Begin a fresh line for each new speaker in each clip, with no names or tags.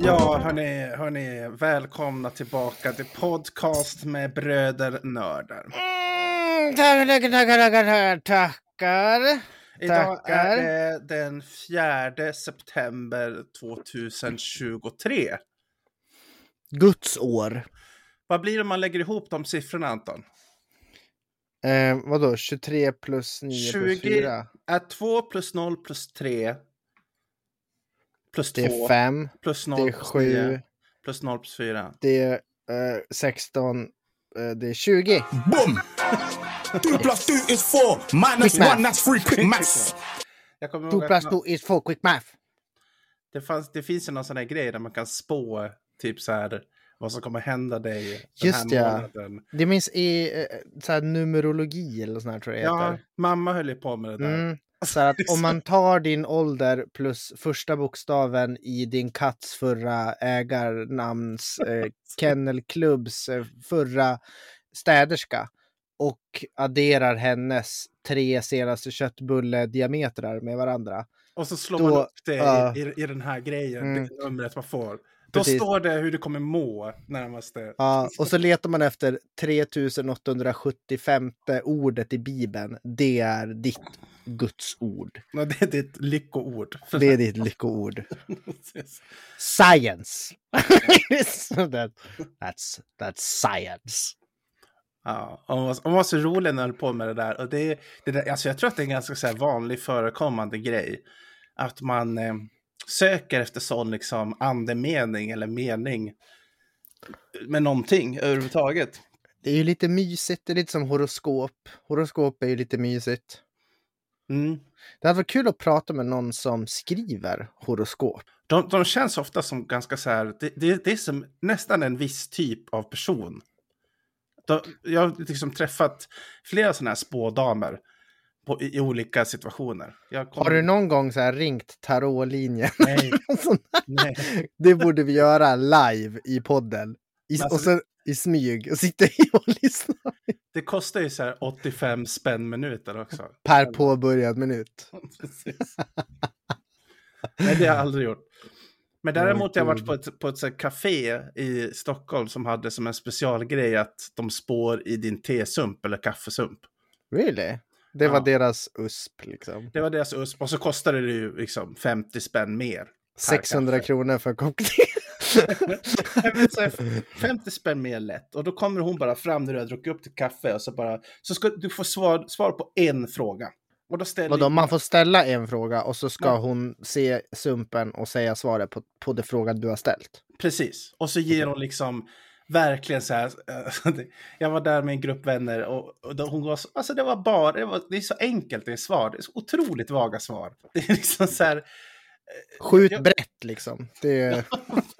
Ja, hörni, hörni, välkomna tillbaka till podcast med bröder nördar.
Tackar, tackar, tackar, tackar, tackar.
Idag är det den 4 september 2023.
Guds år.
Vad blir det om man lägger ihop de siffrorna, Anton?
Eh, vadå, 23 plus 9 plus
20
4?
är 2 plus 0 plus 3 plus 2
Det är 5,
plus 0
det är
plus
7,
9 plus 0 plus 4.
det är eh, 16, eh, det är 20.
Boom! Two plus two is four. Minus
Quick math.
one, that's three. Quick maths.
Jag kommer
2
ihåg
plus
att
2 is 4, quick math.
det, fanns, det finns ju någon sån här grej där man kan spå typ så här vad som kommer hända dig den
Just
här
ja.
månaden.
Det minns i eh, så här, numerologi eller sånt här tror jag
Ja,
heter.
mamma höll ju på med det där.
Mm. Så att om man tar din ålder plus första bokstaven i din katts förra ägarnamns eh, kennelklubbs eh, förra städerska och adderar hennes tre senaste köttbullediametrar med varandra.
Och så slår
Då-
man upp det
ja.
i, i, den här grejen,
Mm.
det numret man får. Då
Precis.
står det hur du kommer må närmaste.
Ja, och så letar man efter 3875 ordet i Bibeln. Det är ditt Guds ord.
Ja, Det är ditt lyckoord.
Det är ditt lyckoord. Science! That's, that's science.
Ja, hon var, hon var så rolig när hon höll på med det där. Och det, det där alltså jag tror att det är en ganska så vanlig förekommande grej. Att man eh, söker efter sån liksom andemening eller mening med någonting överhuvudtaget.
Det är ju lite mysigt, det är lite som horoskop. Horoskop är ju lite mysigt.
Mm.
Det hade varit kul att prata med någon som skriver horoskop.
De, de känns ofta som ganska så här, det, det, det är som nästan en viss typ av person. Jag har liksom träffat flera sådana här spådamer på, i, i olika situationer.
Har du någon gång så här ringt tarotlinjen?
Nej, nej.
det borde vi göra live i podden. I,
alltså-
och sen i smyg och sitta i och lyssna
Det kostar ju så här 85 spänn minuten också.
per påbörjad minut.
Precis. Nej, det har jag aldrig gjort. Men däremot har jag varit på ett, på ett så café i Stockholm som hade som en specialgrej att de spår i din tesump eller kaffesump.
Really? Det var
Ja.
deras USP liksom.
Det var deras USP och så kostade det ju liksom 50 spänn mer. per
600
kaffe.
kronor för en kopp te.
Nej, men så här, 50 spänn mer lätt. Och då kommer hon bara fram när du har druckit upp ditt kaffe och så bara, så ska du få svar, svar på en fråga. Och då ställer
Vadå, man får ställa en fråga och så ska
Ja.
hon se sumpen och säga svaret på, på det frågan du har ställt.
Precis. Och så ger hon liksom verkligen så här. eh, Jag var där med en grupp vänner och, och hon var så, alltså det var bara, det, var, det är så enkelt det är svar. Det är så otroligt vaga svar. Det är liksom så här,
Skjut
Ja.
brett liksom. Det är...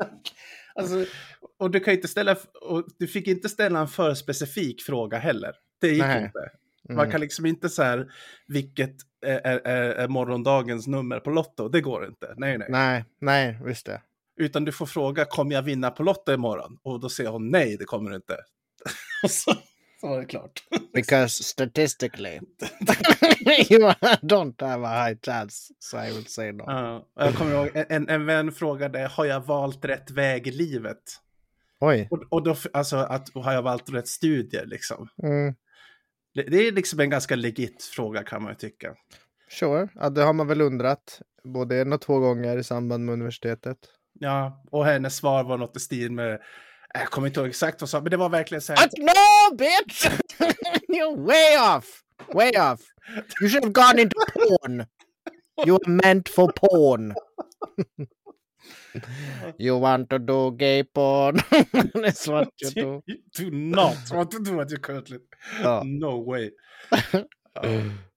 alltså, och du kan inte ställa, och du fick inte ställa en för specifik fråga heller. Det gick
Nej.
inte. Man
Mm.
kan liksom inte så här, vilket är, är, är, är morgondagens nummer på Lotto? Det går inte. Nej, nej.
Nej, nej, visst det.
Utan du får fråga, kommer jag vinna på Lotto imorgon? Och då säger hon nej, det kommer du inte. Och så, så var det klart.
Because statistically you don't have a high chance, so I would say no.
Ja, jag kommer ihåg, en, en vän frågade, har jag valt rätt väg i livet?
Oj.
Och, och då, alltså, att, har jag valt rätt studier liksom?
Mm.
Det, det är liksom en ganska legit fråga kan man ju tycka.
Sure, ja, det har man väl undrat både en och två gånger i samband med universitetet.
Ja, och hennes svar var något i stil med, jag kommer inte ihåg exakt vad hon sa, men det var verkligen så här.
No, bitch! You're way off! Way off! You should have gone into porn! You were meant for porn! you want to do gay porn? That's what you do.
Do not want to do what you currently...
Ja.
No way.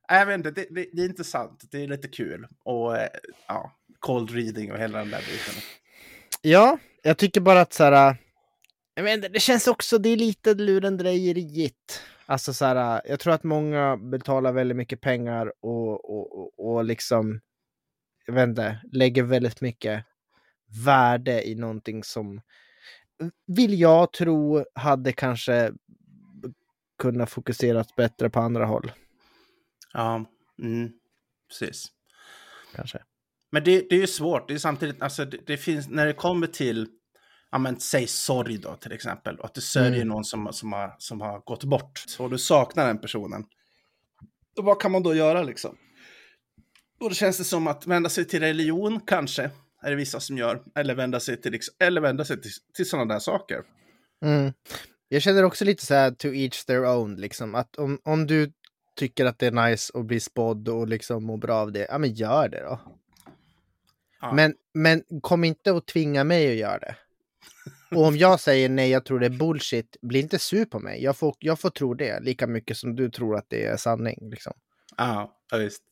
Ja. Jag vet inte, det, det, det är intressant. Det är lite kul. Och eh, ja, cold reading och hela den där biten.
Ja, jag tycker bara att så här. Jag vet inte, det känns också, det är lite lurendrejeriet. Alltså så här, jag tror att många betalar väldigt mycket pengar och, och, och, och liksom, jag vet inte, lägger väldigt mycket värde i någonting som vill jag tro hade kanske kunnat fokuseras bättre på andra håll.
Ja, mm, precis.
Kanske.
Men det, det är ju svårt. Det är samtidigt, alltså det, det finns, när det kommer till, ja men säg sorg då till exempel, och att du sörjer
Mm.
någon som, som, har, som har gått bort, och du saknar den personen. Och vad kan man då göra liksom? Och då känns det som att vända sig till religion kanske, är det vissa som gör, eller vända sig till, liksom- eller vända sig till, till sådana där saker.
Mm. Jag känner också lite så här to each their own, liksom att om, om du tycker att det är nice att bli spådd och liksom må bra av det, ja men gör det då.
Ja.
Men, men kom inte och tvinga mig att göra det. Och om jag säger nej, jag tror det är bullshit, bli inte sur på mig. Jag får, jag får tro det lika mycket som du tror att det är sanning. Liksom.
Ja, ja, visst.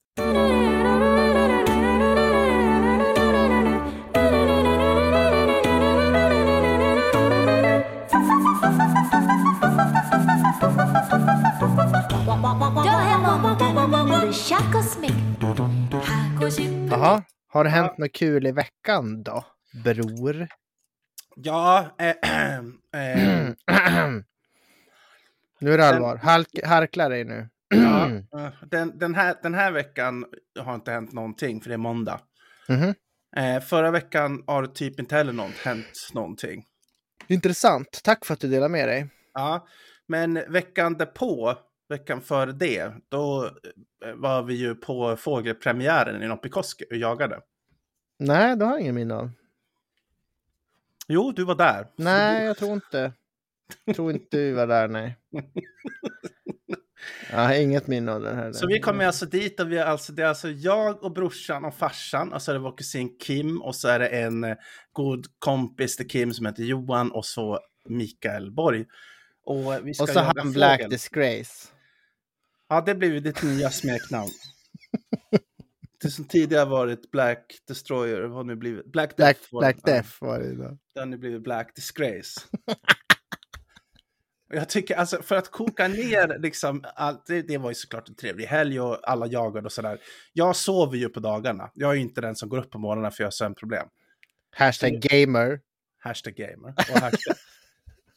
Jaha, har det hänt något kul i veckan då, bror?
Ja, eh, eh,
nu är det allvar. Halk, harkla dig nu.
ja eh, den, den, här, den här veckan har inte hänt någonting, för det är måndag.
Mhm.
Eh, förra veckan har det typ inte heller något, hänt någonting.
Intressant. Tack för att du delar med dig.
Ja, men veckan därpå, veckan före det, då eh, var vi ju på fågelpremiären i Noppikoski och jagade.
Nej, det har jag ingen minne av.
Jo, du var där.
Nej, jag tror inte. Jag tror inte du var där, nej. Jag har inget minne av den här.
Så vi kom alltså dit och vi är alltså, det är alltså jag och brorsan och farsan och så är det vår kusin Kim och så är det en eh, god kompis till Kim som heter Johan och så Mikael Borg. Och, vi ska
Och så han Black
fågel.
Disgrace.
Ja, det blev ju ditt nya smeknamn. det som tidigare varit Black Destroyer har nu blivit Black
Black,
Death. var
Black
det. Ja,
Death var det då.
Det har nu blivit Black Disgrace. Jag tycker alltså för att koka ner liksom, allt, det, det var ju såklart en trevlig helg och alla jagade och sådär. Jag sover ju på dagarna. Jag är ju inte den som går upp på morgonen för jag har sömnproblem.
Hashtag gamer.
Hashtag gamer. Och hashtag,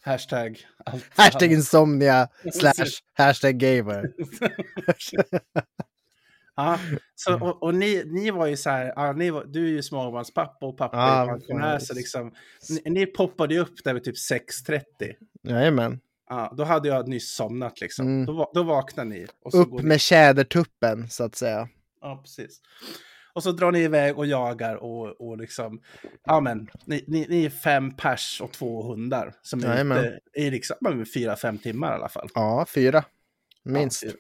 hashtag allt.
Hashtag insomnia slash hashtag gamer.
Ja, så, och, och ni, ni var ju så här, ja, ni var, du är ju småbarnspappa och pappa
Ja,
är pensionär, så liksom, ni, ni poppade ju upp där vid typ 6.30.
Jajamän.
Ja, då hade jag nyss somnat liksom.
Mm.
Då, då vaknade ni.
Upp
ni-
med tjädertuppen så att säga.
Ja, precis. Och så drar ni iväg och jagar och, och liksom, ja men, ni, ni, ni är fem pers och två hundar som är
Jajamän.
ute i liksom, fyra, fem timmar i alla fall.
Ja, fyra. Minst.
Ja, fyra.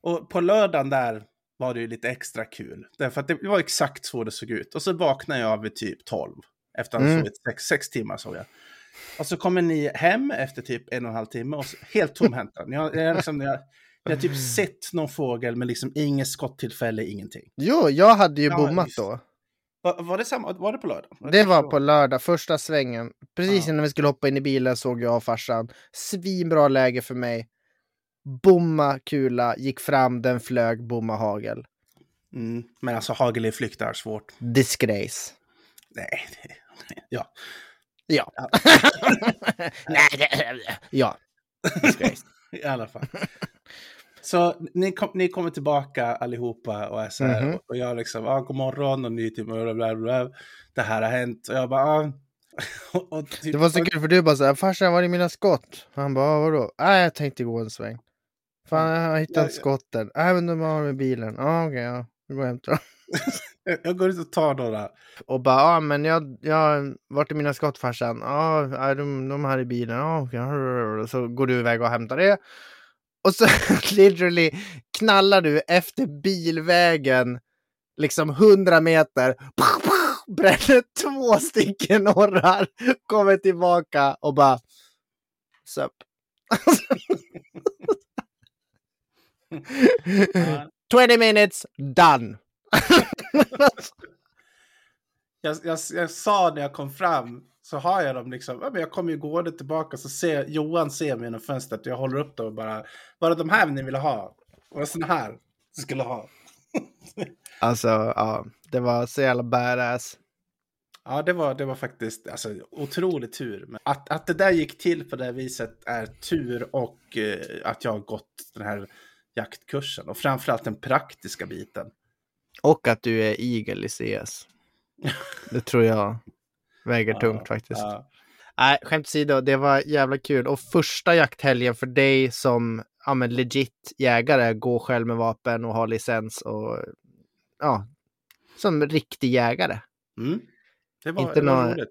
och på lördagen där var det ju lite extra kul. Därför att det var exakt så det såg ut. Och så vaknade jag vid typ 12. Efter att ha
Mm.
sovit sex, sex timmar såg jag. Och så kommer ni hem efter typ en och en halv timme och så, helt tomhänta. Ni har, liksom, ni har, ni har typ sett någon fågel men liksom inget skottillfälle, ingenting.
Jo, jag hade ju
Ja,
bommat då.
Var, var det samma? Var det på lördag?
Det var på lördag, första svängen. Precis
Ja.
innan vi skulle hoppa in i bilen såg jag och farsan. Svinbra läge för mig. Bomma kula, gick fram, den flög, bomma hagel.
Mm, men alltså hagel i flykt är svårt.
Disgrace.
Nej, det, ja.
Ja.
Ja.
Nej, det, ja. Disgrace.
I alla fall. Så ni, kom, ni kommer tillbaka allihopa och är så här.
Mhm.
Och jag liksom, ah, god morgon och ny typ, bla, bla, bla, det här har hänt. Och jag bara, ah. och, och typ,
Det var så
och-
kul för du bara såhär, farsan var är mina skott? Han bara, "Ah, vadå? Nej, jag tänkte gå en sväng. Fan, jag har hittat
Ja, ja.
skotten. Nej, men de har med bilen. Ja, okej, ja. Vi går och hämtar dem.
Jag, går ut och tar några.
Och bara, ja men jag, jag, vart är mina skott farsan? Ja, är de, de här i bilen. Ja, okej. Så går du iväg och hämtar det. Och så literally knallar du efter bilvägen, liksom 100 meter, bränner två stycken orrar, kommer tillbaka och bara, sup.
Ja.
20 minutes, done.
Jag, jag, jag sa när jag kom fram, så har jag dem liksom, ja, men jag kommer ju gående tillbaka så ser Johan ser mig genom fönstret och jag håller upp dem och bara, var det de här ni ville ha? Var det såna här du skulle ha?
Alltså, ja, det var så jävla badass.
Ja, det var, det var faktiskt alltså, otrolig tur. Men att, att det där gick till på det viset är tur och eh, att jag har gått den här jaktkursen och framförallt den praktiska biten.
Och att du är eagle i CS. Det tror jag väger
Ja,
tungt faktiskt.
Ja.
Nej, skämt åsido, det var jävla kul. Och första jakthelgen för dig som ja, men legit jägare, går själv med vapen och har licens och ja, som riktig jägare.
Mm. Det var,
Inte
det var
nå-
roligt.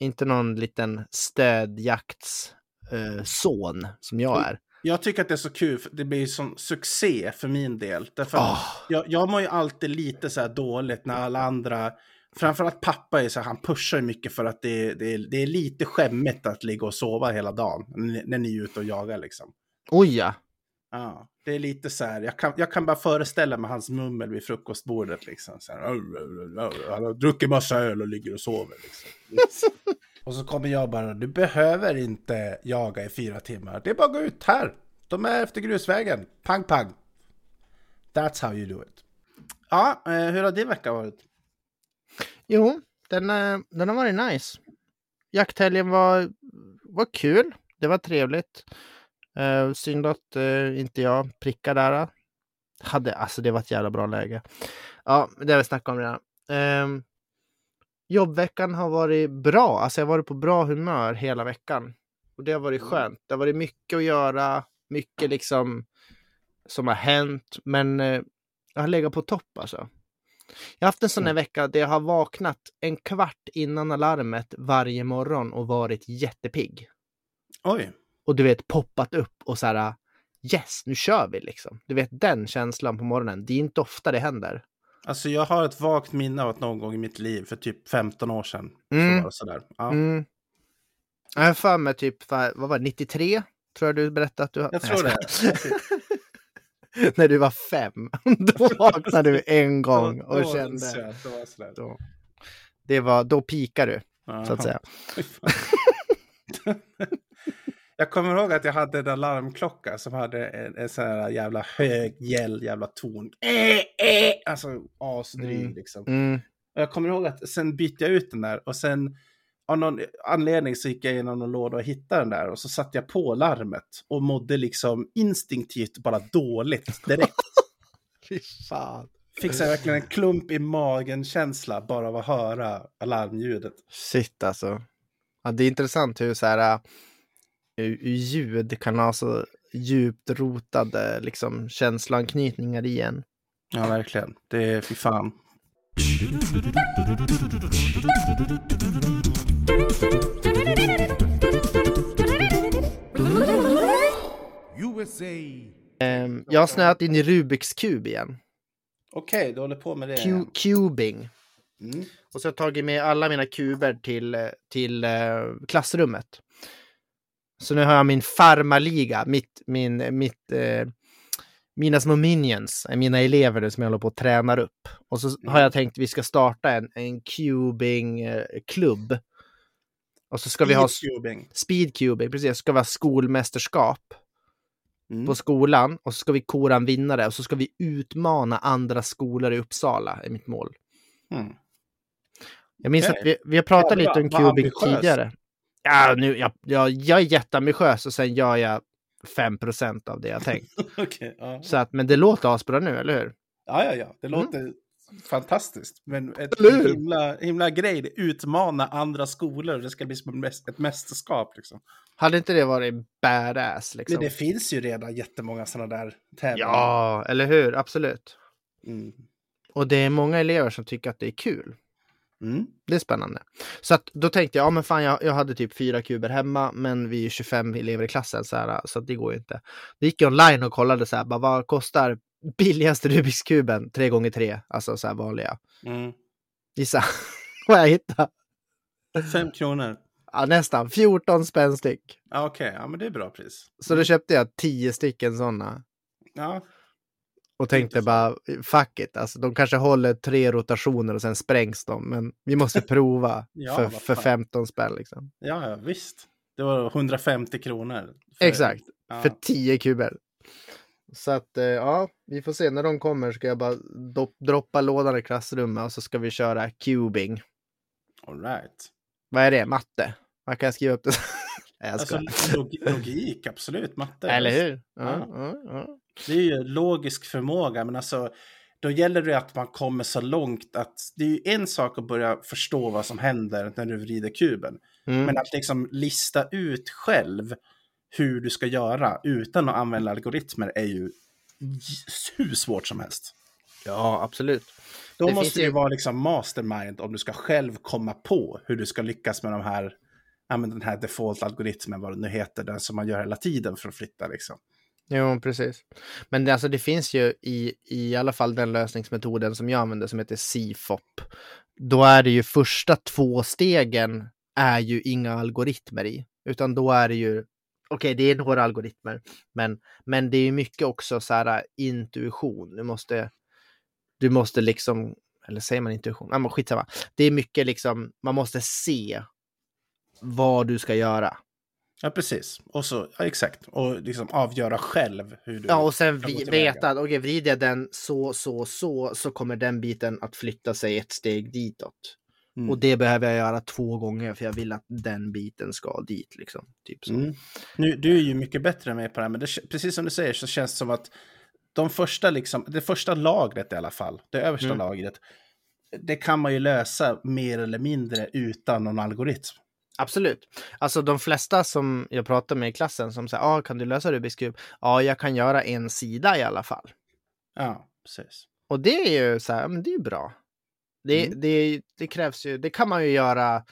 Inte någon liten stödjakts eh, som jag är.
Jag tycker att det är så kul, för det blir sån succé för min del. Därför
Ah.
jag, jag mår ju alltid lite så här dåligt när alla andra, framförallt pappa är så han pushar mycket för att det, det, är, det är lite skämmigt att ligga och sova hela dagen när, när ni är ute och jagar liksom.
Oj ja.
Ja, det är lite så här, jag kan, jag kan bara föreställa mig hans mummel vid frukostbordet liksom. Så här, han har druckit massa öl och ligger och sover liksom. och så kommer jag bara, du behöver inte jaga i fyra timmar. Det är bara att gå ut här. De är efter grusvägen. Pang, pang. That's how you do it. Ja, eh, hur har din vecka varit?
Jo, den, eh, den har varit nice. Jakthelgen var, var kul. Det var trevligt. Uh, synd att eh, inte jag prickade där. Hade, alltså det var ett jävla bra läge. Ja, det har vi snackat om redan. Ehm, jobbveckan har varit bra. Alltså jag har varit på bra humör hela veckan. Och det har varit skönt. Det har varit mycket att göra. Mycket liksom som har hänt. Men jag har legat på topp alltså. Jag har haft en sån här vecka där jag har vaknat en kvart innan alarmet varje morgon och varit jättepigg.
Oj,
Och du vet poppat upp och så här yes, nu kör vi liksom. Du vet den känslan på morgonen. Det är inte ofta det händer.
alltså jag har ett vagt minne av att någon gång i mitt liv för typ 15 år sedan.
Mm.
Så var sådär. Ja.
Mm. Jag har för mig typ, vad var det, 93? Tror jag du berättade att du
Jag
Nej,
tror det.
När du var fem. Då vaknade du en gång och
Då- då
kände.
att det var.
Då, det var, då pikar du, så att säga.
Jag kommer ihåg att jag hade en alarmklocka som hade en, en sån här jävla hög, gäll, jävla ton. Eh, eh, alltså asdryg
Mm.
liksom.
Mm.
Och jag kommer ihåg att sen bytte jag ut den där och sen av någon anledning så gick jag igenom någon låda och hittade den där och så satte jag på larmet och mådde liksom instinktivt bara dåligt direkt.
Fy fan.
Fick så verkligen en klump i magen-känsla bara av att höra alarmljudet.
Shit alltså. Ja, det är intressant hur så här, uh, ljud kan ha så djupt rotade liksom, känsloanknytningar i en.
Ja, verkligen. Det är fy fan.
USA.
Ehm, jag har snöat in i Rubiks kub igen.
Okej, du håller på med det.
Cu- cubing.
Mm.
Och så har jag tagit med alla mina kuber till, eh, till eh, klassrummet. Så nu har jag min farmaliga, mitt, min, mitt, eh, mina små minions, är mina elever nu som jag håller på att tränar upp. Och så har jag tänkt att vi ska starta en, en cubing-klubb. Och så ska vi ha
Speedcubing.
speedcubing, precis, så ska vi ha skolmästerskap
Mm.
på skolan och så ska vi kora en vinnare och så ska vi utmana andra skolor i Uppsala, är mitt mål.
Mm.
Jag minns
Okej.
att vi, vi har pratat
Jävlar,
lite om cubing tidigare. Ja, nu, jag, jag, jag är jätteambitiös och sen gör jag 5% av det jag tänkt.
Okej, ja.
Så att, men det låter asbra nu, eller hur?
ja, ja, ja. Det låter fantastiskt. Men ett
Eller
himla, himla grej. Det utmana andra skolor. Det ska bli som ett mästerskap. Liksom.
Hade inte det varit badass? Liksom?
Men det finns ju redan jättemånga sådana där tävlingar.
Ja, eller hur? Absolut.
Mm.
Och det är många elever som tycker att det är kul.
Mm.
Det är spännande. Så att då tänkte jag, ja men fan jag, jag hade typ fyra kuber hemma, men vi är 25 elever i klassen så, här, så att det går ju inte. Då gick jag online och kollade så här, bara, vad kostar billigaste Rubiks kuben? 3 gånger 3 alltså så här vanliga.
Mm.
Gissa vad jag hittade?
Fem kronor.
Ja, nästan 14 spänn styck.
Ja, Okej, ja, men det är bra pris.
Så då köpte jag 10 stycken sådana.
Ja,
Och tänkte bara, fuck it, alltså de kanske håller tre rotationer och sen sprängs de. Men vi måste prova
Ja,
för, för
fan.
15 spänn liksom.
Ja, ja, visst. Det var 150 kronor. för-
Exakt,
Ja.
för 10 kuber. Så att eh, ja, vi får se när de kommer ska jag bara droppa lådan i klassrummet och så ska vi köra cubing.
All right.
Vad är det? Matte? Man kan skriva upp det. Nej, jag
Alltså, log logik, absolut. Matte.
Eller hur? Ja.
ja,
ja.
Det är ju logisk förmåga, men alltså då gäller det att man kommer så långt att det är ju en sak att börja förstå vad som händer när du vrider kuben.
Mm.
Men att liksom lista ut själv hur du ska göra utan att använda algoritmer är ju hur svårt som helst.
Ja, absolut.
Då
Det
måste du
ju-
vara liksom mastermind om du ska själv komma på hur du ska lyckas med de här, ja, den här default-algoritmen, vad det nu heter, den som man gör hela tiden för att flytta liksom.
Jo, precis. Men det, alltså, det finns ju i, i alla fall den lösningsmetoden som jag använder som heter CFOP. Då är det ju första två stegen är ju inga algoritmer i, utan då är det ju Okej, det är några algoritmer, men, men det är ju mycket också så här intuition. Du måste, du måste liksom, eller säger man intuition? Ja, men skitsamma. Det är mycket liksom, man måste se vad du ska göra.
Ja, precis. Och så, ja, exakt. Och liksom avgöra själv hur du...
Ja, och sen vi, veta att okej, vrider jag den så, så, så, så kommer den biten att flytta sig ett steg ditåt.
Mm.
Och det behöver jag göra två gånger för jag vill att den biten ska dit liksom. Typ så.
Mm. Nu, du är ju mycket bättre än mig på det här, men det, precis som du säger så känns det som att de första, liksom, det första lagret i alla fall, det översta
Mm.
lagret, det kan man ju lösa mer eller mindre utan någon algoritm.
Absolut. Alltså de flesta som jag pratar med i klassen som säger, ah, kan du lösa Rubiks kub? Ja, jag kan göra en sida i alla fall.
Ja, precis.
Och det är ju så här, men det är ju bra. Det,
Mm.
det, det krävs ju, det kan man ju göra.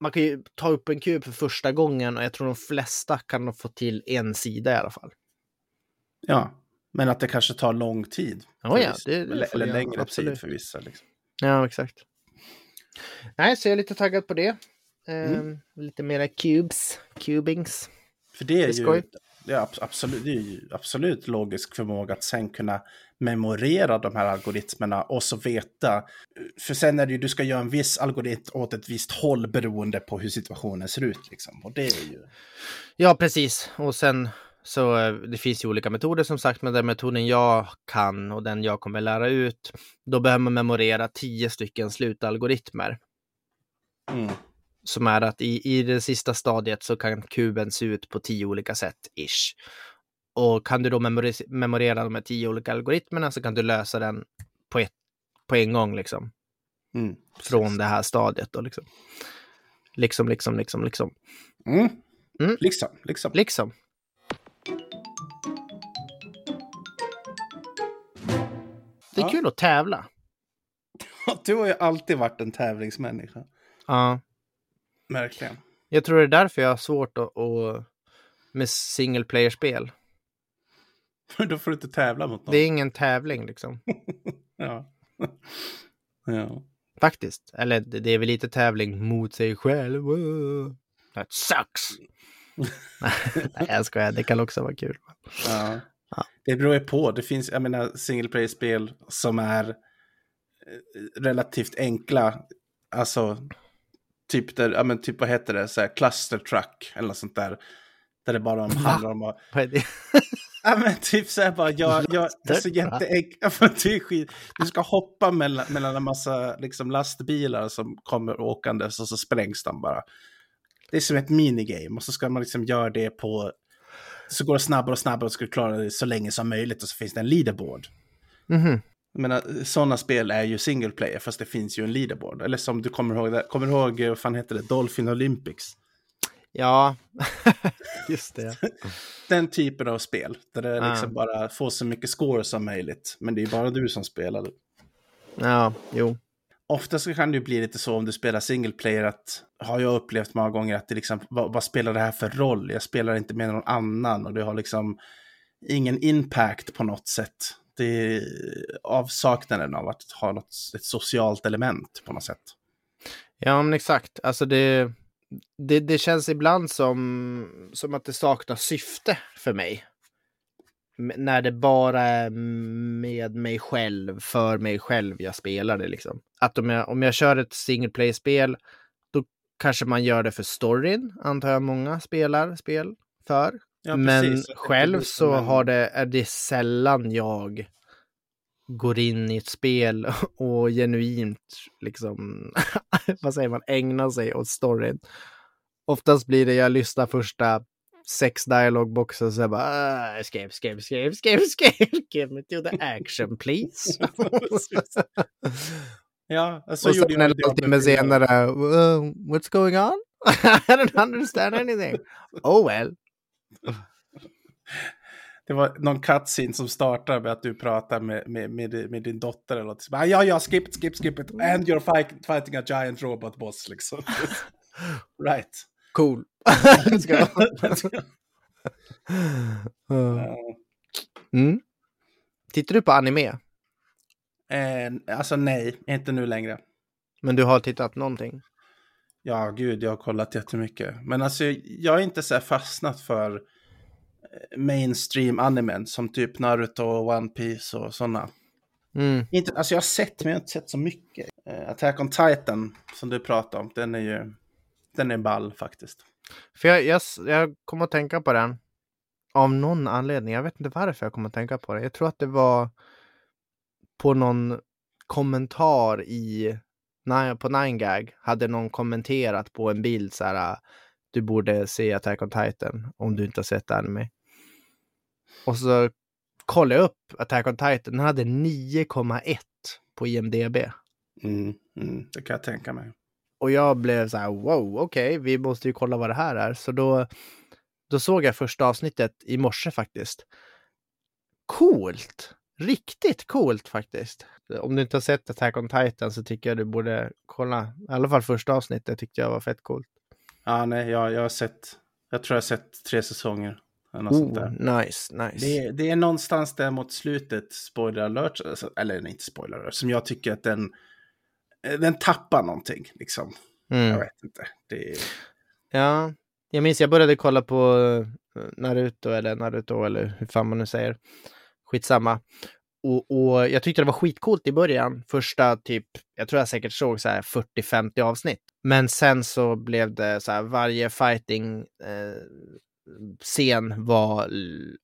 Man kan ju ta upp en kub för första gången och jag tror de flesta kan få till en sida i alla fall.
Ja, men att det kanske tar lång tid. För
ja, det-
eller eller längre
absolut.
tid för vissa. Liksom.
Ja, exakt. Nej, så jag är lite taggad på det. Ehm,
Mm.
Lite mera cubes, cubings.
För det är,
Det är
ju det är abs- absolut, det är ju absolut logisk förmåga att sen kunna memorera de här algoritmerna och så veta. För sen är det ju, du ska göra en viss algoritm åt ett visst håll beroende på hur situationen ser ut. Liksom. Och det är ju...
Ja, precis. Och sen så eh, det finns ju olika metoder som sagt, men den metoden jag kan och den jag kommer lära ut, då behöver man memorera tio stycken slutalgoritmer.
Mm.
Som är att i, i det sista stadiet så kan kuben se ut på tio olika sätt, ish. Och kan du då memorera de här tio olika algoritmerna så kan du lösa den på, ett, på en gång liksom.
Mm.
Från det här stadiet då liksom. Liksom, liksom, liksom, liksom.
Mm.
Mm.
Liksom, liksom.
Liksom. Det är
Ja.
kul att tävla.
Du har ju alltid varit en tävlingsmänniska.
Ja.
Verkligen.
Jag tror det är därför jag har svårt att, att med single player-spel.
Då får du inte tävla mot någon.
Det är ingen tävling liksom.
Ja. ja.
Faktiskt. Eller det är väl lite tävling mot sig själv. That sucks! Nej, jag skojar. Det kan också vara kul.
Ja.
Ja.
Det beror ju på. Det finns, jag menar, single player-spel som är eh, relativt enkla. Alltså, typ där, ja men typ vad heter det, så här cluster truck eller något sånt där. Där det bara handlar om att,
Vad är det?
Ja men typ så här bara, jag, jag, är så skit. Du ska hoppa mellan, mellan en massa liksom lastbilar som kommer åkandes och så sprängs de bara. Det är som ett minigame och så ska man liksom göra det på, så går det snabbare och snabbare och ska klara det så länge som möjligt och så finns det en leaderboard.
Mhm.
Jag menar, sådana spel är ju single player, fast det finns ju en leaderboard. Eller som du kommer ihåg, kommer du ihåg, vad fan heter det, Dolphin Olympics?
Ja, just det.
Den typen av spel, där det
Ah.
liksom bara får så mycket score som möjligt. Men det är bara du som spelar.
Ja, jo.
Ofta så kan det ju bli lite så om du spelar single player att, har jag upplevt många gånger att det liksom, vad, vad spelar det här för roll? Jag spelar inte med någon annan och det har liksom ingen impact på något sätt. Det är avsaknaden av att ha något, ett socialt element på något sätt.
Ja, men exakt. Alltså det, det, det känns ibland som, som att det saknar syfte för mig. när det bara är med mig själv, för mig själv jag spelar det liksom. Att om jag, om jag kör ett single play-spel, då kanske man gör det för storyn, antar jag många spelar spel för.
Ja,
Men själv så har det, är det sällan jag går in i ett spel och genuint liksom, vad säger man, ägnar sig åt storyn. Oftast blir det jag lyssnar första sex dialogboxar så jag bara ah, escape, escape, escape, escape, escape, give me to the action please.
Ja, så
och sen en halvtimme
Diablo 4.
senare, "Uh, what's going on? I don't understand anything. Oh well.
Det var någon cutscene som startar med att du pratar med, med, med, med din dotter eller något. Så bara, Ja, ja, skip it, skip, skip it. And you're fight, fighting a giant robot boss liksom. right.
Cool. Let's go. Uh,
Ja.
mm. Tittar du på anime?
Eh, alltså nej, inte nu längre.
Men du har tittat någonting?
Ja, gud, jag har kollat jättemycket. Men alltså, jag är inte så här fastnat för mainstream animen som typ Naruto och One Piece och sådana.
Mm.
Inte, alltså jag har sett, men jag har inte sett så mycket. Eh, Attack on Titan, som du pratade om, den är ju den är ball faktiskt.
För jag, jag, jag kom att tänka på den. Av någon anledning. Jag vet inte varför jag kom att tänka på det. Jag tror att det var på någon kommentar i på 9gag hade någon kommenterat på en bild så här. "Ah, Du borde se Attack on Titan om du inte har sett anime. Och så kollade jag upp Attack on Titan. Den hade 9,1 på IMDB.
Mm, mm, det kan jag tänka mig.
Och jag blev så här, wow, okej, vi måste ju kolla vad det här är. Så då, då såg jag första avsnittet i morse faktiskt. Coolt! Riktigt coolt faktiskt. Om du inte har sett Attack on Titan så tycker jag du borde kolla. I alla fall första avsnittet tyckte jag var fett coolt.
Ja, nej, jag, jag har sett, jag tror jag har sett tre säsonger.
Oh, nice, nice.
Det, är- det är någonstans där mot slutet, spoiler alert, alltså, eller inte spoiler alert, som jag tycker att den, eh, den tappar någonting. Liksom. Jag
Mm.
vet inte. Det
Ja, jag minns jag började kolla på eh, Naruto eller Naruto eller hur fan man nu säger. Skitsamma. Och, och jag tyckte det var skitcoolt i början. Första typ, jag tror jag säkert såg så här 40-50 avsnitt. Men sen så blev det så här varje fighting eh, scen var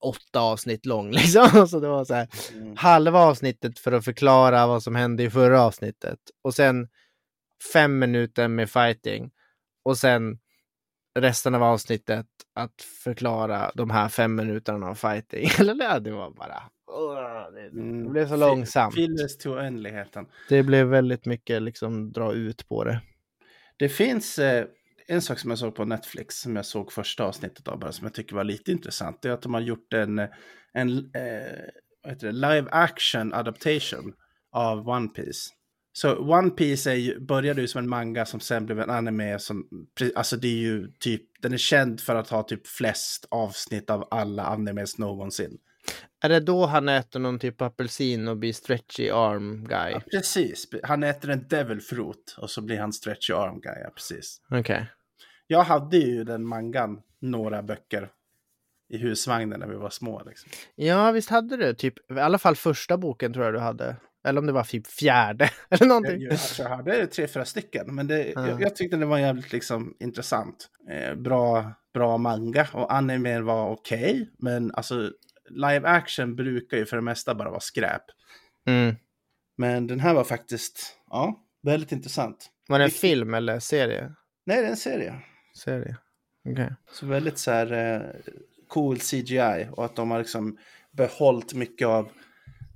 åtta avsnitt lång liksom. Så det var så här
mm,
halva avsnittet för att förklara vad som hände i förra avsnittet. Och sen fem minuter med fighting. Och sen resten av avsnittet att förklara de här fem minuterna av fighting. Eller det var bara... Det,
mm.
blev så långsamt.
Fillers till oändligheten.
Det blev väldigt mycket liksom dra ut på det.
Det finns eh, en sak som jag såg på Netflix, som jag såg första avsnittet av bara, som jag tycker var lite intressant. Det är att de har gjort en, en eh, det, live action adaptation av One Piece. Så One Piece är ju, började ju som en manga som sen blev en anime som, alltså det är ju typ, den är känd för att ha typ flest avsnitt av alla animes någonsin.
Är det då han äter någon typ apelsin och blir stretchy arm guy?
Ja, precis, han äter en devil fruit och så blir han stretchy arm guy, ja, precis.
Okej.
Jag hade ju den mangan, några böcker i husvagnen när vi var små. Liksom.
Ja, visst hade du. Typ, I alla fall första boken tror jag du hade. Eller om det var typ fjärde. Eller någonting.
jag, alltså, jag hade tre, fyra stycken, men det,
Ja.
jag, jag tyckte det var jävligt liksom, intressant. Eh, bra, bra manga och animen var okej, men alltså live action brukar ju för det mesta bara vara skräp.
Mm.
Men den här var faktiskt, ja, väldigt intressant.
Var det en
Vilket-
film eller serie?
Nej, det är en serie.
Serie. Okej.
Så väldigt så här eh, cool CGI och att de har liksom behållit mycket av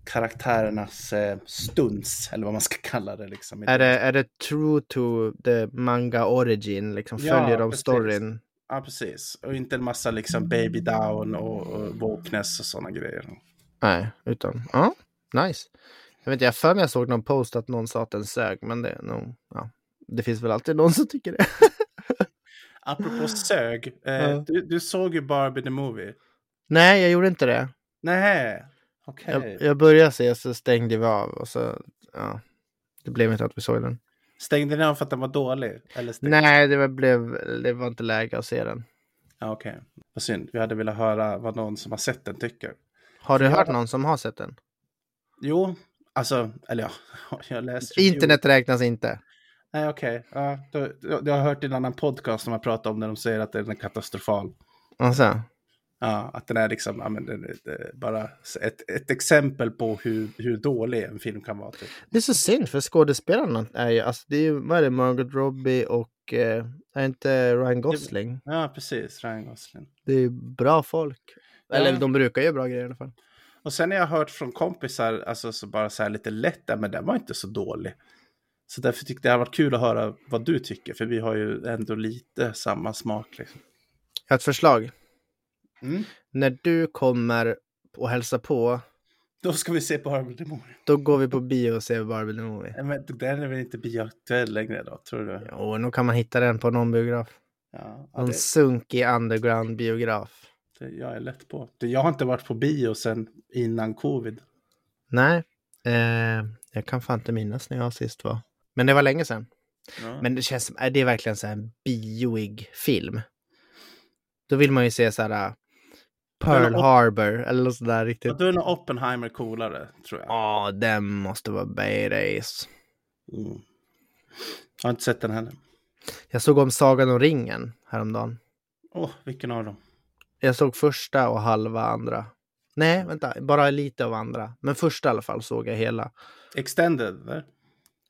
karaktärernas eh, stunts, eller vad man ska kalla det. Liksom.
Är det, är det true to the manga origin? Liksom
Ja,
följer de
precis.
storyn?
Ja, precis. Och inte en massa liksom baby down och, och wokeness och sådana grejer.
Nej, utan ja, nice. Jag vet inte, jag för mig jag såg någon post att någon sa att den sög, men det är nog, ja. Det finns väl alltid någon som tycker det.
Apropå sög, eh, du, du såg ju Barbie the Movie.
Nej, jag gjorde inte det.
Nej, okej.
Jag, jag började se så stängde vi av och så, ja. Det blev inte att vi såg den.
Stängde ni av för att den var dålig? Eller stängde...
Nej, det var, blev, det var inte läge att se den.
Ja, okej. Vad synd. Vi hade velat höra vad någon som har sett den tycker.
Har du
Ja.
hört någon som har sett den?
Jo, alltså, eller ja, jag läste...
Internet räknas inte.
Nej, okej. Ja, då- då- jag har hört i en annan podcast som har pratat om när de säger att den är katastrofal.
Alltså,
Ja, att den är liksom, ja, men det, det, bara ett, ett exempel på hur, hur dålig en film kan vara. Typ.
det är så synd för skådespelarna är ju, alltså det är ju, vad är det, Margot Robbie och eh, är inte Ryan Gosling?
Ja, precis. Ryan Gosling.
Det är ju bra folk. Eller
Ja.
de brukar göra bra grejer i alla fall.
Och sen har jag hört från kompisar, alltså så bara så här lite lätt, men den var inte så dålig. Så därför tyckte jag det hade varit kul att höra vad du tycker, för vi har ju ändå lite samma smak. Liksom.
Jag har ett förslag.
Mm.
När du kommer och hälsar på,
Då ska vi se på Harvard the Movie.
då går vi på bio och ser Barbie the Movie.
Men den är väl inte bioaktuell längre då, tror du?
Jo, nog kan man hitta den på någon biograf.
Ja,
Någon
det,
sunkig underground biograf.
det, jag är lätt på. Jag har inte varit på bio sedan innan covid.
Nej, eh, jag kan fan inte minnas när jag sist var. Men det var länge sedan.
Ja.
Men det känns som, är det verkligen så här en bioig film? Då vill man ju se så här uh, Pearl Harbor eller något sådär riktigt.
Då är nog Oppenheimer coolare, tror jag.
Ja, den måste vara badass.
Mm. Jag har inte sett den heller.
Jag såg om Sagan om ringen häromdagen.
Åh, vilken av dem?
Jag såg första och halva andra. Nej, vänta, bara lite av andra. Men första i alla fall såg jag hela.
Extended, eller?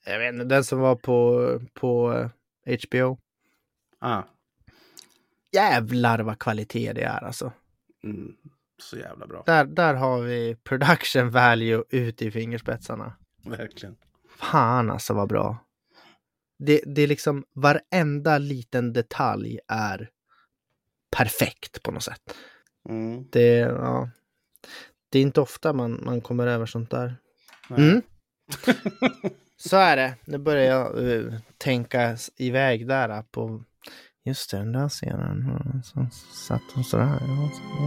Jag vet inte, den som var på, på eh, HBO.
Ah,
Jävlar vad kvalitet det är alltså.
mm. Så jävla bra.
Där, där har vi production value ut i fingerspetsarna.
Verkligen.
Fan alltså vad bra. Det, det är liksom varenda liten detalj är perfekt på något sätt.
Mm.
Det, ja, det är inte ofta man, man kommer över sånt där. Mm. Så är det. Nu börjar jag eh, tänka iväg där eh, på just det, den där scenen. Så satt hon sådär. Ja, så,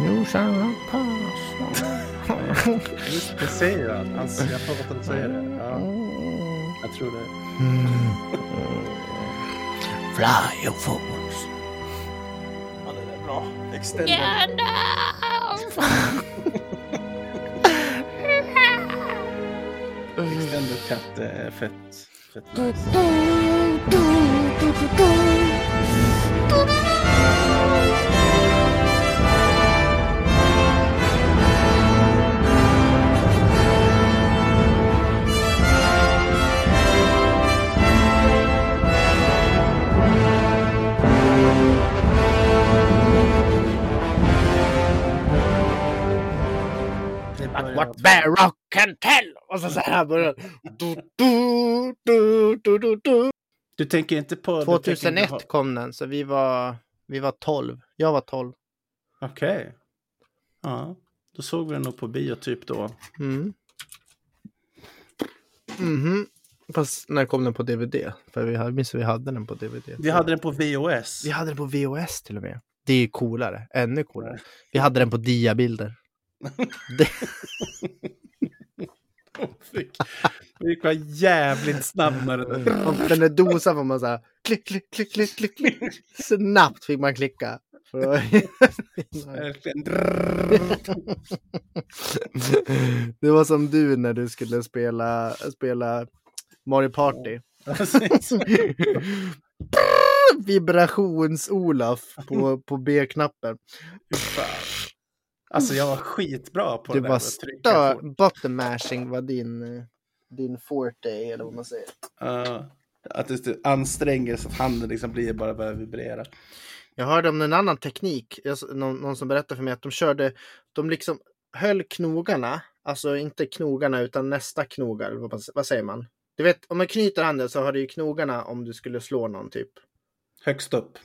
Mm.
Shall pass.
Just det, säger han. han jag får att han säger det. Ja, jag tror det.
Mm.
Fly your fools.
Ja, det är bra. Extended. Extended cut är fett. fett nice. Det börjar-
What bear rock can tell! Och så, så här börjar du, du, du, du, du, du.
Du tänker inte på... du tänker inte
2001
ha-
kom den, så vi var, vi var 12. Jag var 12.
Okej. Ja, då såg vi den nog på bio typ då.
Mm. Mhm. Fast när kom den på DVD? För vi hade, minns vi hade den på DVD.
Vi hade den på VOS.
vi hade den på VHS till och med. Det är ju coolare. Ännu coolare. Vi hade den på diabilder. det,
Fick, vi gick vara jävligt snabb med den.
den där dosan får man så här klick, klick, klick, klick, klick, klick. Snabbt fick man klicka. Det var som du när du skulle spela, spela Mario Party.
Precis.
Vibrations-Olaf på, på B-knappen.
Alltså jag var skitbra på
Du
det där
var
att trycka
stör...
på.
Button mashing var din, eh, din forte, eller vad man säger.
Ja, att det anstränger så att handen liksom blir bara börjar vibrera.
Jag hörde om en annan teknik. Någon, någon som berättade för mig att de körde, de liksom höll knogarna, alltså inte knogarna utan nästa knogar, vad, vad säger man? Du vet, om man knyter handen så har du ju knogarna om du skulle slå någon typ.
Högst upp.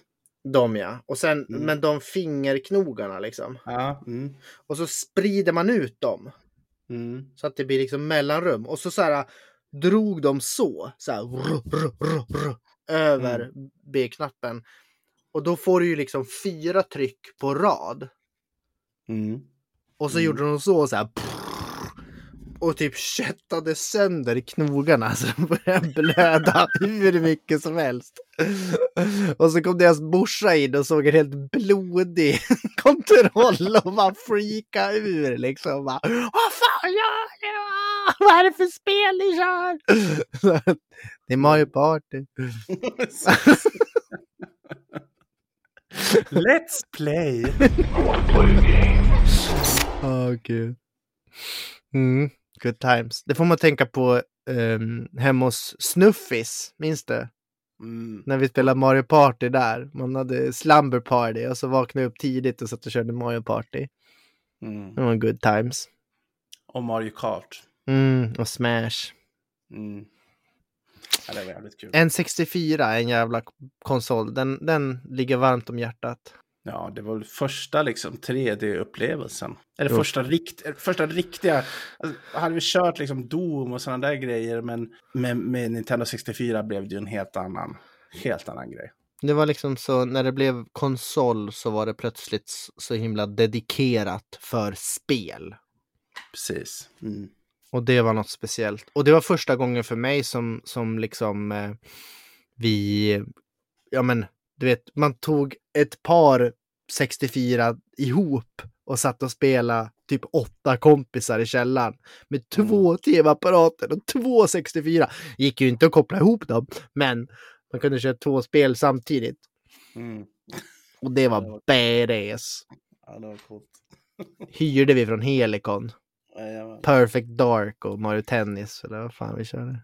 De ja. Och sen,
Mm.
men de fingerknogarna liksom.
Ja. Mm.
Och så sprider man ut dem.
Mm.
Så att det blir liksom mellanrum. Och så, så här drog de så, så här, rr, rr, rr, över B-knappen. Och då får du ju liksom fyra tryck på rad.
Mm.
Och så
Mm.
gjorde de så, så här. Och typ köttade sönder knogarna så de började blöda hur mycket som helst. Och så kom deras morsa in och såg en helt blodig kontroll och bara freaka ur liksom. Bara, Vad fan gör ni? Vad är det för spel ni kör? Det är Mario Party.
Let's play!
Åh gud. Mm, good times. Det får man tänka på um, hemma hos Snuffis, minns du?
Mm.
När vi spelade Mario Party där. Man hade slumber party och så vaknade jag upp tidigt och satt och körde Mario Party.
Mm.
Det var good times.
Och Mario Kart.
Mm, och Smash.
Mm. Ja, det var jävligt kul.
N64, en jävla konsol. Den, den ligger varmt om hjärtat.
Ja, det var väl första liksom 3D-upplevelsen. Eller
Jo.
första, rikt, första riktiga. Alltså, hade vi kört liksom Doom och sådana där grejer, men med, med Nintendo 64 blev det ju en helt annan, helt annan grej.
Det var liksom så, när det blev konsol så var det plötsligt så himla dedikerat för spel.
Precis. Mm.
Och det var något speciellt. Och det var första gången för mig som, som liksom eh, vi, ja men, du vet, man tog ett par 64 ihop och satt och spelade typ åtta kompisar i källaren med två tv-apparater och två 64. Gick ju inte att koppla ihop dem, men man kunde köra två spel samtidigt.
Mm.
Och det var badass.
Ja, det var coolt.
Hyrde vi från Helicon.
Jajamän.
Perfect Dark och Mario Tennis. Eller vad fan vi körde.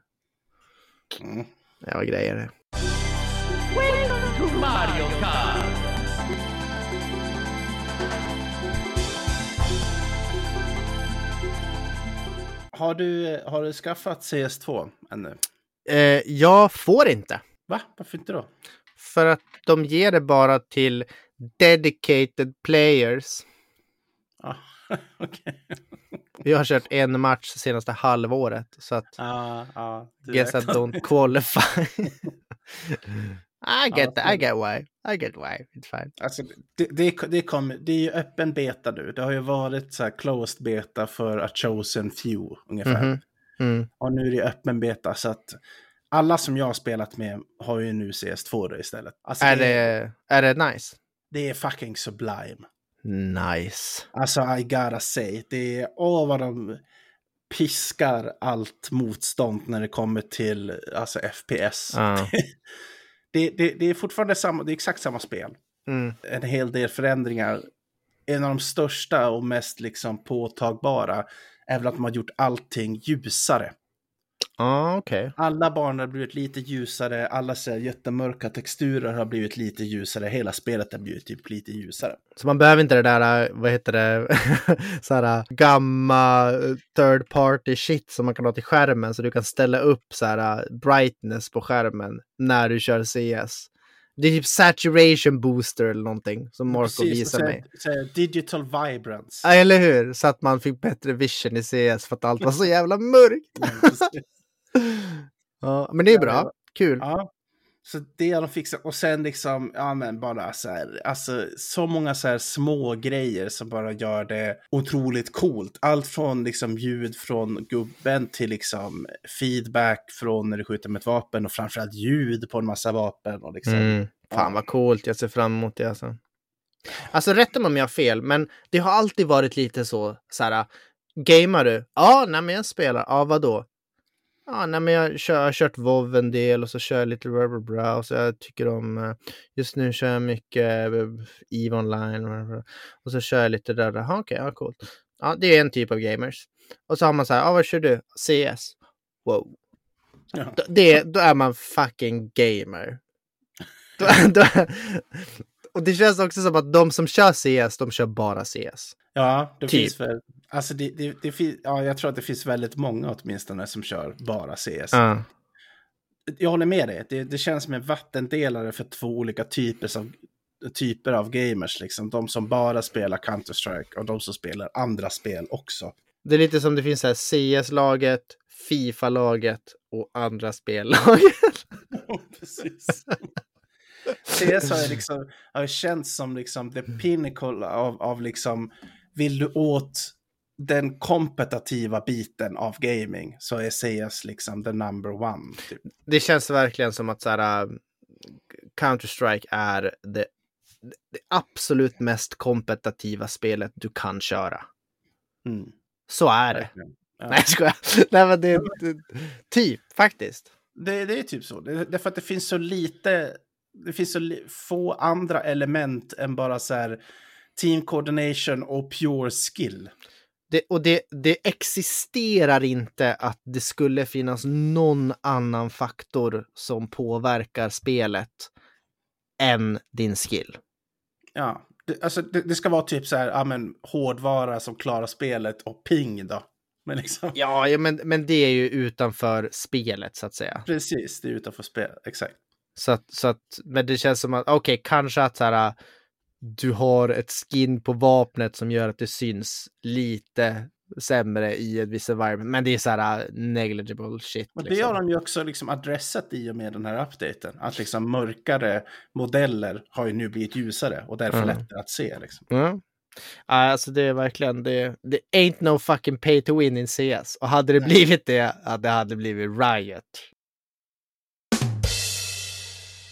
Mm.
Det var grejer det.
Mario Kart.
Har, du, har du skaffat CS2 ännu?
Eh, jag får inte.
Va? Varför inte då?
För att de ger det bara till dedicated players.
Ah, Okej.
Jag har kört en match senaste halvåret. Så att
ja. du
guess I don't qualify. I get,
Ja,
I get why. I get why. It's fine.
Alltså, det, det, det, kom, det är ju öppen beta nu. Det har ju varit så här closed beta för a chosen few ungefär.
Mhm. Mm.
Och nu är det öppen beta så att alla som jag har spelat med har ju nu CS2 då istället. Alltså,
Är,
det,
är det nice?
det är fucking sublime.
Nice.
Alltså I gotta say, det är åh vad de piskar allt motstånd när det kommer till alltså FPS.
Ja.
Det, det, det är fortfarande samma, det är exakt samma spel.
Mm.
en hel del förändringar. En av de största och mest liksom påtagbara är väl att de har gjort allting ljusare.
Ja, okej.
Alla barn har blivit lite ljusare, alla så jättemörka texturer har blivit lite ljusare, hela spelet har blivit typ lite ljusare.
Så man behöver inte det där, vad heter det, så här gamma äh, third party shit som man kan ha till skärmen så du kan ställa upp så här äh, brightness på skärmen när du kör CS. Det är typ saturation booster eller någonting som Marco
Precis,
visar mig.
digital vibrance.
Ja, eller hur? Så att man fick bättre vision i CS för att allt var så jävla mörkt. Ja, men det är bra. Kul.
Ja. Så det har de fixat. Och sen liksom, ja men bara så här, alltså så många så här små grejer som bara gör det otroligt coolt. Allt från liksom ljud från gubben till liksom feedback från när du skjuter med ett vapen och framförallt ljud på en massa vapen och liksom.
Mm. Fan vad coolt, jag ser fram emot det alltså. Alltså rätta mig om jag har fel, men det har alltid varit lite så, så här, gamar du? Ja, nej men jag spelar. Ja, vadå? Ja, nej men jag, kör, jag har kört WoW en del och så kör jag lite Rubber Browse. Jag tycker om, eh, just nu kör jag mycket eh, EVE Online och så kör jag lite där. Jaha, okej, ja coolt. Ja, det är en typ av gamers. Och så har man så här, ja vad kör du? CS. Wow.
Ja.
Det, då är man fucking gamer. Då, då, och det känns också som att de som kör CS, de kör bara CS.
Ja, det
Typ.
finns väl, alltså det, det, det finns, ja jag tror att det finns väldigt många åtminstone som kör bara CS.
Ja.
jag håller med dig. Det, det känns som en vattendelare för två olika typer av, typer av gamers. Liksom. De som bara spelar Counter-Strike och de som spelar andra spel också.
Det är lite som det finns här CS-laget, Fifa-laget och andra spellaget.
Precis. CS ju liksom, har känts som liksom the pinnacle av, av liksom, vill du åt den kompetitiva biten av gaming så är CS liksom the number one. Typ.
Det känns verkligen som att så här, äh, Counter-Strike är det, det absolut mest kompetitiva spelet du kan köra.
Mm,
Så är det.
verkligen. Ja.
Nej, jag skojar. Nej, men det, det, typ faktiskt.
Det, det är typ så. Det, det är för att det finns så lite, det finns så få andra element än bara så här team coordination och pure skill.
Det, och det, det existerar inte att det skulle finnas någon annan faktor som påverkar spelet än din skill.
Ja, det, alltså det, det ska vara typ så här, ja men hårdvara som klarar spelet och ping då. Men liksom,
Ja, ja men, men det är ju utanför spelet så att säga.
precis, det är utanför spel, exakt.
Så att, så att men det känns som att, okej, kanske att så här, du har ett skin på vapnet som gör att det syns lite sämre i ett visst environment. Men det är så här uh, negligible shit.
Och det
liksom.
har de ju också liksom adressat i och med den här updaten. Att liksom mörkare modeller har ju nu blivit ljusare och därför
Mm.
lättare att se. Liksom.
Ja, Alltså det är verkligen, det, det ain't no fucking pay to win in CS. Och hade det blivit det, ja, det hade blivit riot.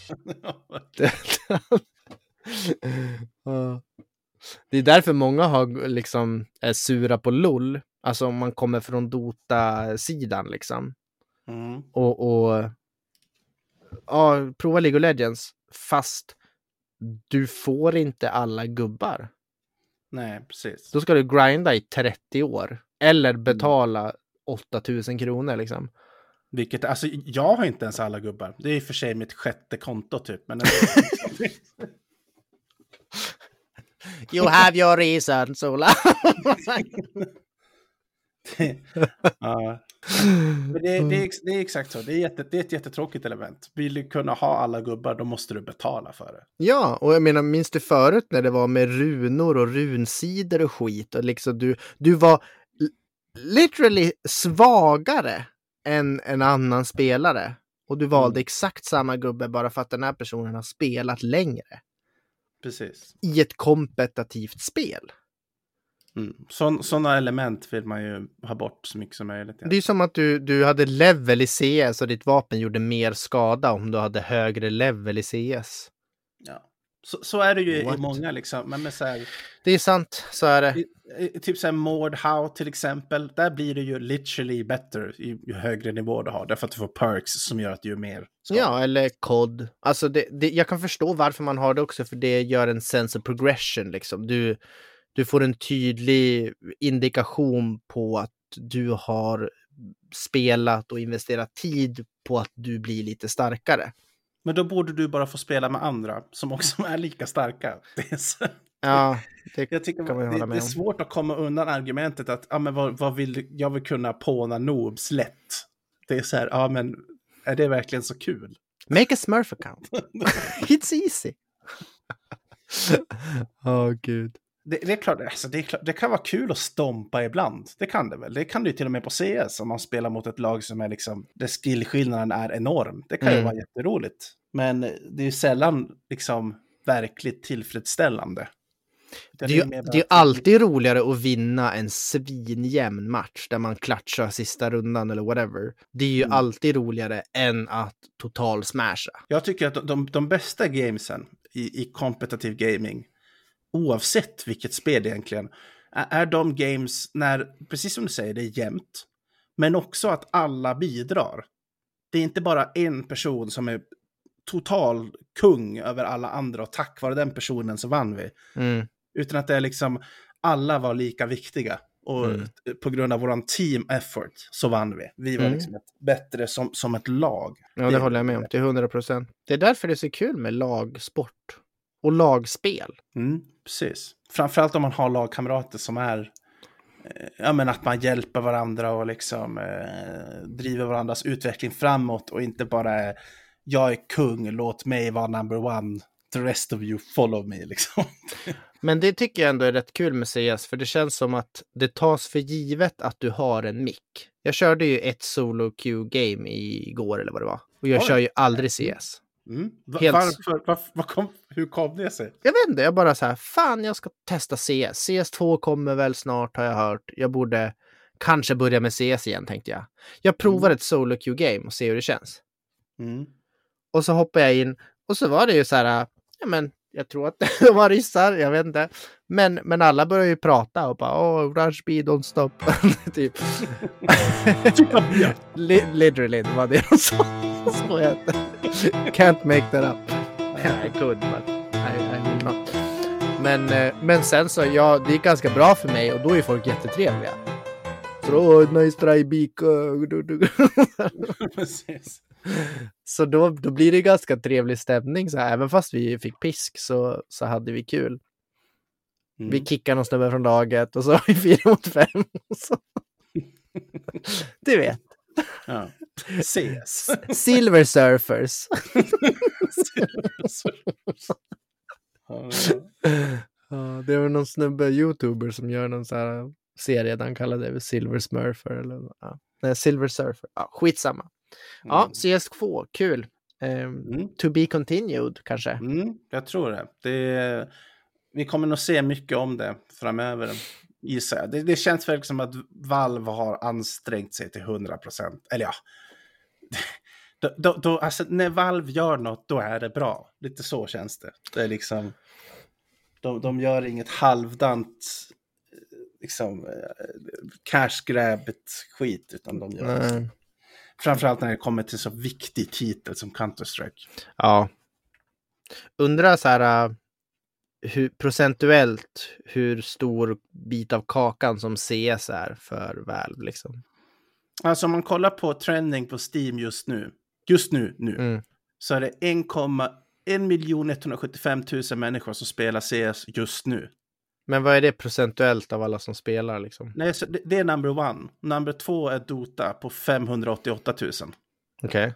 Det, är därför många har liksom är sura på LOL. Alltså om man kommer från Dota-sidan liksom.
Mm.
Och, och ja, prova League of Legends. Fast du får inte alla gubbar.
Nej, precis.
Då ska du grinda i 30 år. Eller betala 8000 kronor liksom.
Vilket, alltså jag har inte ens alla gubbar. Det är i och för sig mitt sjätte konto typ. Men
You have your reason, Sola.
ja. Men det, det, är, det är exakt så. Det är, jätte, det är ett jättetråkigt element. Vill du kunna ha alla gubbar, då måste du betala för det.
ja, och jag menar, minns du förut när det var med runor och runsidor och skit? Och liksom du, du var literally svagare än en annan spelare. Och du valde
Mm.
exakt samma gubbe bara för att den här personen har spelat längre.
Precis.
I ett kompetitivt spel.
Mm. Sådana element vill man ju ha bort så mycket som möjligt. Ja.
Det är som att du, du hade level i CS och ditt vapen gjorde mer skada om du hade högre level i CS.
Ja. Så, så är det ju
What?
i många liksom. Men med så här,
Det är sant, så är det.
i, i, typ så här Mordhau till exempel. Där blir det ju literally better ju, ju högre nivå du har. Därför att du får perks som gör att du är mer skadad.
Ja, eller COD. Alltså det, det, jag kan förstå varför man har det också, för det gör en sense of progression. Liksom. Du, du får en tydlig indikation på att du har spelat och investerat tid på att du blir lite starkare.
Men då borde du bara få spela med andra som också är lika starka. Det är, så,
Ja, det,
jag tycker
kan man
det, det är svårt att komma undan argumentet att ja, men vad, vad vill, jag vill kunna påna noobs lätt. Det är så här, ja men är det verkligen så kul?
make a smurf account. It's easy. Åh oh, gud.
Det, det är klart, alltså det, är klart, det kan vara kul att stompa ibland. Det kan det väl. Det kan det ju till och med på CS om man spelar mot ett lag som är liksom, där skillskillnaden är enorm. Det kan ju
Mm.
vara jätteroligt. Men det är ju sällan liksom verkligt tillfredsställande.
Det är, ju,
mer bara
det är alltid roligare att vinna en svinjämn match där man klatschar sista rundan eller whatever. Det är ju
Mm.
alltid roligare än att total smasha.
Jag tycker att de, de, de bästa gamesen i, i kompetitiv gaming, oavsett vilket spel egentligen, är, de games när, precis som du säger, det är jämnt, men också att alla bidrar. Det är inte bara en person som är total kung över alla andra och tack vare den personen så vann vi.
Mm.
Utan att det är liksom, alla var lika viktiga. Och
Mm.
på grund av våran team effort så vann vi. Vi var
Mm.
liksom ett, bättre som, som ett lag.
Ja, det,
Det-
håller jag med om till 100 procent. Det är därför det är så kul med lagsport och lagspel.
Mm, precis. Framförallt om man har lagkamrater som är eh, Ja, men att man hjälper varandra och liksom eh, driver varandras utveckling framåt och inte bara jag är kung, låt mig vara number one, the rest of you follow me liksom.
Men det tycker jag ändå är rätt kul med CS, för det känns som att det tas för givet att du har en mick. Jag körde ju ett solo Q-game igår eller vad det var. Och jag
Oj.
kör ju aldrig CS.
Mm.
Helt-
Varför, varför, vad kom, hur kom det sig?
Jag vet inte, jag bara så här, fan jag ska testa CS. CS2 kommer väl snart har jag hört. Jag borde kanske börja med CS igen tänkte jag. Jag provar ett solo queue game och ser hur det känns.
Mm.
Och så hoppar jag in och så var det ju så här, ja men jag tror att det var ryssar, jag vet inte. Men, men alla börjar ju prata och bara åh, rush B, don't stop. typ. Li- literally, det var det de sa. Så jag can't make that up. I could, but I, I will not. Men, eh, men sen så, ja, det gick ganska bra för mig och då är folk jättetrevliga. Så då, "Åh, nice try, du."
Precis.
Så då, då blir det ganska trevlig stämning. Så här. Även fast vi fick pisk så, så hade vi kul.
Mm.
Vi kickade någon snubbe från laget och så var vi fyra mot fem. Du vet,
Ja. CS.
Silver Surfers.
Ja.
Ja, det var någon snubbe, youtuber, som gör någon så här serie där han kallar det Silver Smurfer. Eller, ja. Nej, Silver Surfer. Ja, skitsamma. Ja,
Mm.
CS2, kul. Ehm,
Mm.
To be continued kanske.
Mm, jag tror det. det. Vi kommer nog se mycket om det framöver, gissar jag. Det, det känns väl som att Valve har ansträngt sig till 100 procent. Eller ja, då, då, då, alltså, när Valve gör något, då är det bra. Lite så känns det. Det är liksom, de, de gör inget halvdant eh, liksom, eh, cash grabet skit, utan de gör
Nej.
Framförallt när det kommer till så viktig titel som Counter-Strike.
Ja. Undrar så här uh, hur, procentuellt hur stor bit av kakan som CS är för Valve liksom.
Alltså om man kollar på trending på Steam just nu, just nu, nu,
Mm.
så är det 1,1 175 000 människor som spelar CS just nu.
Men vad är det procentuellt av alla som spelar liksom?
Nej, så det, det är number one. Number två är Dota på 588 000.
Okej.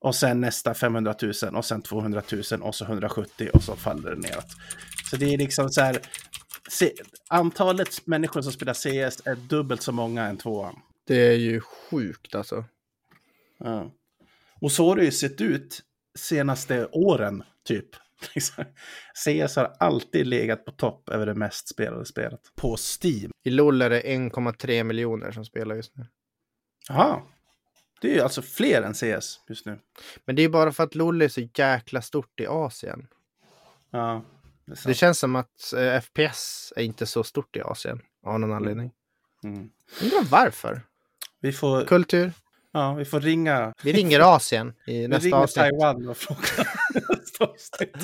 Och sen nästa 500 000 och sen 200 000 och så 170 och så faller det neråt. Så det är liksom så här, se, antalet människor som spelar CS är dubbelt så många än tvåan.
Det är ju sjukt alltså.
Ja. Och så har det ju sett ut senaste åren, typ. CS har alltid legat på topp över det mest spelade spelet. På Steam.
I LOL är det 1,3 miljoner som spelar just nu.
Jaha. Det är ju alltså fler än CS just nu.
Men det är bara för att LOL är så jäkla stort i Asien.
Ja, det är
Det
sant.
känns som att eh, FPS är inte så stort i Asien av någon anledning.
Mm.
Undrar varför?
Vi, får,
Kultur.
ja, vi får ringa,
Vi ringer Asien i
vi
nästa
ringer
avsnitt.
Taiwan och frågar. nästa avsnitt.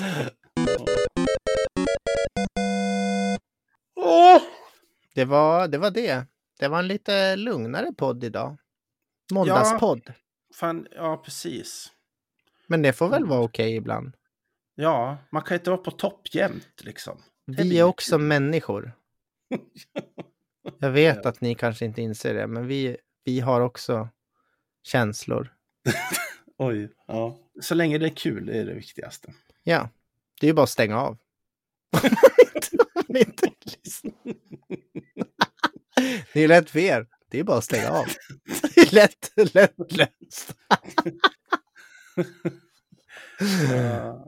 Det var, det var det. Det var en lite lugnare podd idag. Måndagspodd.
Fan, ja, precis.
Men det får väl vara okej ibland.
Ja, man kan inte vara på topp jämt liksom.
Vi är också människor. Jag vet
Ja.
att ni kanske inte inser det, men vi, vi har också känslor.
Oj, ja. Så länge det är kul är det viktigaste.
Ja, det är ju bara att stänga av. Inte det är lätt för er. Det är bara att stänga av. Det är lätt, lätt löst.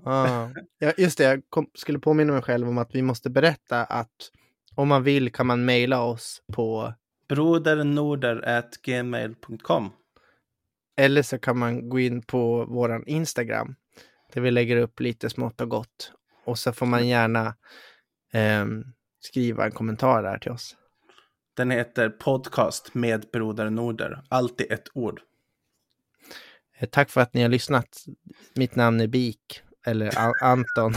Ja.
Ja, just det, jag kom, skulle påminna mig själv om att vi måste berätta att om man vill kan man mejla oss på
Brodernorder.gmail.com
eller så kan man gå in på våran Instagram där vi lägger upp lite smått och gott. Och så får man gärna ehm, skriva en kommentar där till oss.
Den heter Podcast med Broder Norder. Alltid ett ord.
Eh, Tack för att ni har lyssnat. Mitt namn är Bik, eller A- Anton.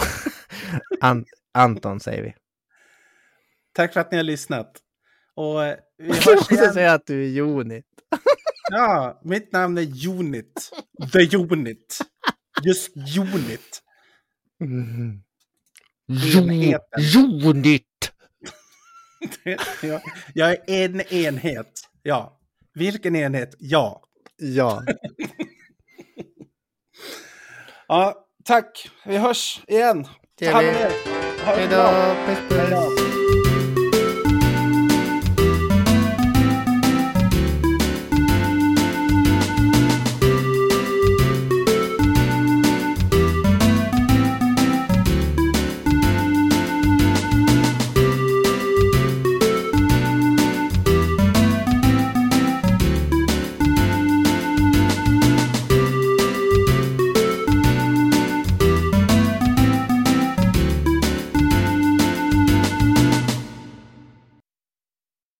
An- Anton säger vi.
Tack för att ni har lyssnat. Och eh, vi
Jag
hörs
måste
igen.
säga att du är Jonit.
Ja, mitt namn är Unit. The Unit. Just Unit.
Mm.
Enheten.
Jonit!
jag, jag är en enhet. Ja. Vilken enhet? Ja.
Ja.
Ja, tack. Vi hörs igen. Ta hand om er. Ha det bra. Hej då.